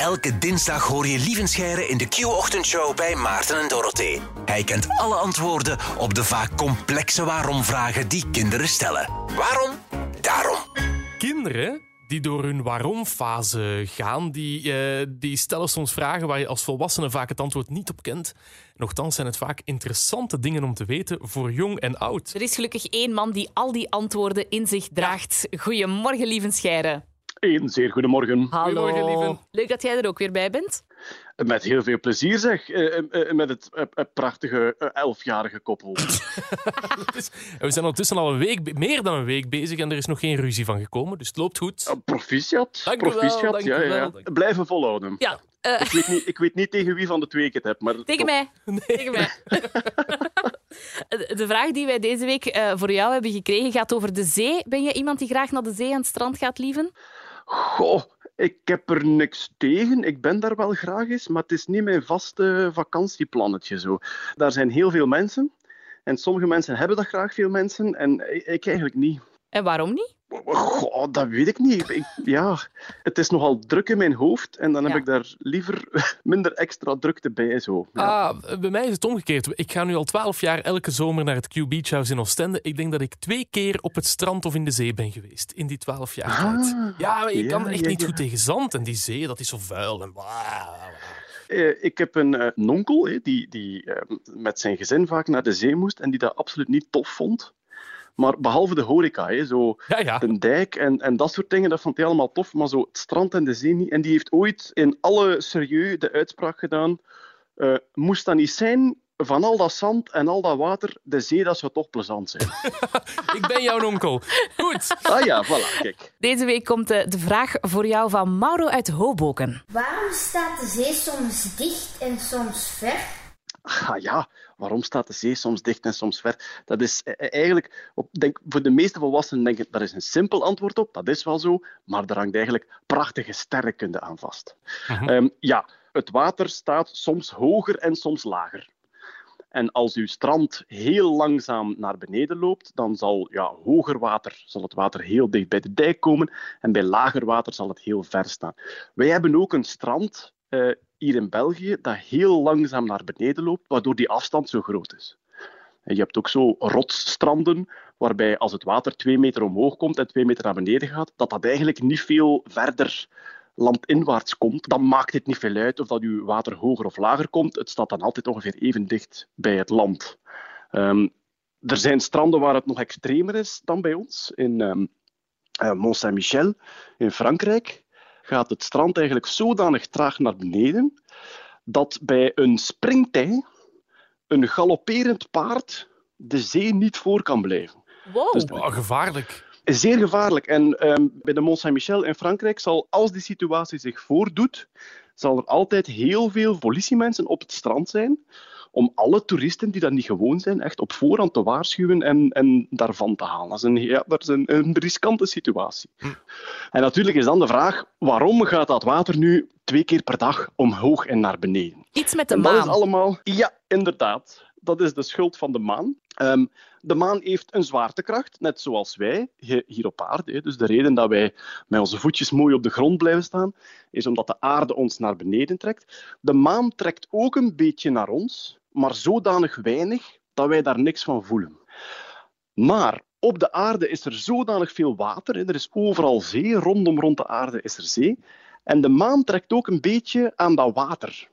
Elke dinsdag hoor je Lievenscheire in de Q-ochtendshow bij Maarten en Dorothee. Hij kent alle antwoorden op de vaak complexe waarom-vragen die kinderen stellen. Waarom? Daarom. Kinderen die door hun waarom-fase gaan, die, eh, die stellen soms vragen waar je als volwassene vaak het antwoord niet op kent. Nochtans zijn het vaak interessante dingen om te weten voor jong en oud. Er is gelukkig één man die al die antwoorden in zich draagt. Goedemorgen, lieve Scheire. Een zeer goedemorgen. Hallo. Goedemorgen, lieve. Leuk dat jij er ook weer bij bent. Met heel veel plezier zeg, eh, eh, eh, met het prachtige elfjarige koppel. We zijn ondertussen al een week, meer dan een week bezig en er is nog geen ruzie van gekomen, dus het loopt goed. Ah, proficiat, Dank u wel, proficiat. dank ja, u ja, wel, ja. dank u. Blijven volhouden. Ja, Ik, weet niet, ik weet niet tegen wie van de twee ik het heb, maar tegen mij. Tegen mij. De vraag die wij deze week eh, voor jou hebben gekregen gaat over de zee. Ben je iemand die graag naar de zee en het strand gaat, lieven? Goh, ik heb er niks tegen. Ik ben daar wel graag eens, maar het is niet mijn vaste vakantieplannetje zo. Daar zijn heel veel mensen. En sommige mensen hebben dat graag, veel mensen. En ik ik eigenlijk niet. En waarom niet? Goh, dat weet ik niet. Ik, ja, het is nogal druk in mijn hoofd en dan heb Ja. ik daar liever minder extra drukte bij. Zo. Ja. Ah, bij mij is het omgekeerd. Ik ga nu al twaalf jaar elke zomer naar het Q Beach House in Oostende. Ik denk dat ik twee keer op het strand of in de zee ben geweest in die twaalf jaar tijd. Ah, Ja, maar je ja, kan echt ja, niet ja. goed tegen zand en die zee, dat is zo vuil en. Eh, ik heb een, eh, een onkel hè, die, die eh, met zijn gezin vaak naar de zee moest en die dat absoluut niet tof vond. Maar behalve de horeca, hè, zo Ja, ja. de dijk en, en dat soort dingen, dat vond hij allemaal tof. Maar zo het strand en de zee niet. En die heeft ooit in alle serieus de uitspraak gedaan: eh, moest dat niet zijn van al dat zand en al dat water, de zee, dat zou toch plezant zijn. Ik ben jouw onkel. Goed. ah ja, voilà, kijk. Deze week komt de, de vraag voor jou van Mauro uit Hoboken. Waarom staat de zee soms dicht en soms ver? Ah ja, waarom staat de zee soms dicht en soms ver? Dat is eh, eigenlijk, op, denk, voor de meeste volwassenen denk ik, daar is een simpel antwoord op, dat is wel zo, maar daar hangt eigenlijk prachtige sterrenkunde aan vast. Ehm, ja, het water staat soms hoger en soms lager. En als uw strand heel langzaam naar beneden loopt, dan zal ja, hoger water, zal het water heel dicht bij de dijk komen en bij lager water zal het heel ver staan. Wij hebben ook een strand eh, hier in België dat heel langzaam naar beneden loopt, waardoor die afstand zo groot is. En je hebt ook zo rotsstranden, waarbij als het water twee meter omhoog komt en twee meter naar beneden gaat, dat dat eigenlijk niet veel verder landinwaarts komt. Dan maakt het niet veel uit of dat uw water hoger of lager komt. Het staat dan altijd ongeveer even dicht bij het land. Ehm, er zijn stranden waar het nog extremer is dan bij ons. In ehm, eh, Mont Saint-Michel in Frankrijk gaat het strand eigenlijk zodanig traag naar beneden dat bij een springtij een galopperend paard de zee niet voor kan blijven. Wow. Dus- Oh, gevaarlijk. Zeer gevaarlijk. En ehm, bij de Mont Saint-Michel in Frankrijk zal, als die situatie zich voordoet, zal er altijd heel veel politiemensen op het strand zijn om alle toeristen die dat niet gewoon zijn, echt op voorhand te waarschuwen en, en daarvan te halen. Dat is, een, ja, dat is een, een riskante situatie. En natuurlijk is dan de vraag, waarom gaat dat water nu twee keer per dag omhoog en naar beneden? Iets met de En dat maan. is allemaal... Ja, inderdaad. Dat is de schuld van de maan. Ehm, de maan heeft een zwaartekracht, net zoals wij hi- hier op aarde. hè. Dus de reden dat wij met onze voetjes mooi op de grond blijven staan, is omdat de aarde ons naar beneden trekt. De maan trekt ook een beetje naar ons, maar zodanig weinig dat wij daar niks van voelen. Maar op de aarde is er zodanig veel water, er is overal zee, rondom rond de aarde is er zee. En de maan trekt ook een beetje aan dat water.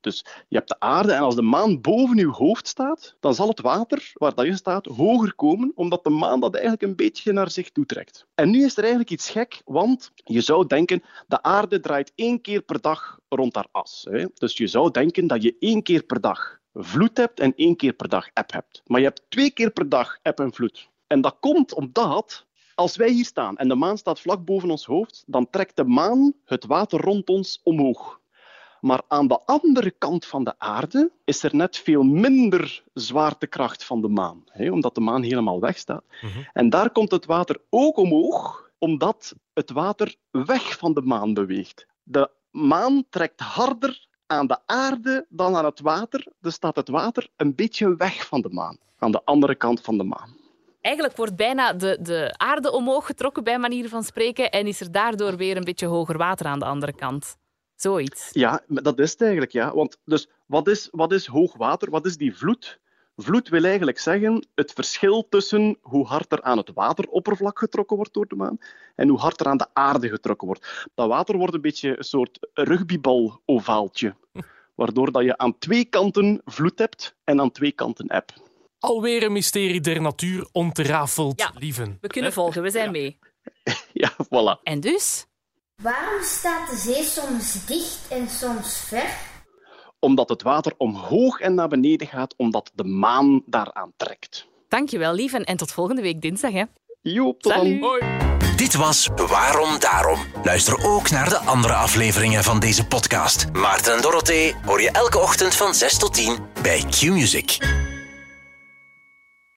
Dus je hebt de aarde en als de maan boven je hoofd staat, dan zal het water waar dat je staat hoger komen, omdat de maan dat eigenlijk een beetje naar zich toe trekt. En nu is er eigenlijk iets gek, want je zou denken, de aarde draait één keer per dag rond haar as. Hè? Dus je zou denken dat je één keer per dag vloed hebt en één keer per dag eb hebt. Maar je hebt twee keer per dag eb en vloed. En dat komt omdat als wij hier staan en de maan staat vlak boven ons hoofd, dan trekt de maan het water rond ons omhoog. Maar aan de andere kant van de aarde is er net veel minder zwaartekracht van de maan, hè, omdat de maan helemaal weg staat. En daar komt het water ook omhoog, omdat het water weg van de maan beweegt. De maan trekt harder aan de aarde dan aan het water, dus staat het water een beetje weg van de maan, aan de andere kant van de maan. Eigenlijk wordt bijna de, de aarde omhoog getrokken, bij manier van spreken, en is er daardoor weer een beetje hoger water aan de andere kant. Zoiets. Ja, dat is het eigenlijk, ja. Want dus, wat is, wat is hoogwater? Wat is die vloed? Vloed wil eigenlijk zeggen het verschil tussen hoe hard er aan het wateroppervlak getrokken wordt door de maan en hoe hard er aan de aarde getrokken wordt. Dat water wordt een beetje een soort rugbybal-ovaaltje, waardoor dat je aan twee kanten vloed hebt en aan twee kanten eb. Alweer een mysterie der natuur ontrafeld, Ja. lieven. We kunnen volgen, we zijn mee. Ja, voilà. En dus? Waarom staat de zee soms dicht en soms ver? Omdat het water omhoog en naar beneden gaat, omdat de maan daaraan trekt. Dankjewel, lieven. En tot volgende week dinsdag, hè. Joep, tot dan. Hoi. Dit was Waarom Daarom. Luister ook naar de andere afleveringen van deze podcast. Maarten en Dorothee hoor je elke ochtend van 6 tot 10 bij Q-Music.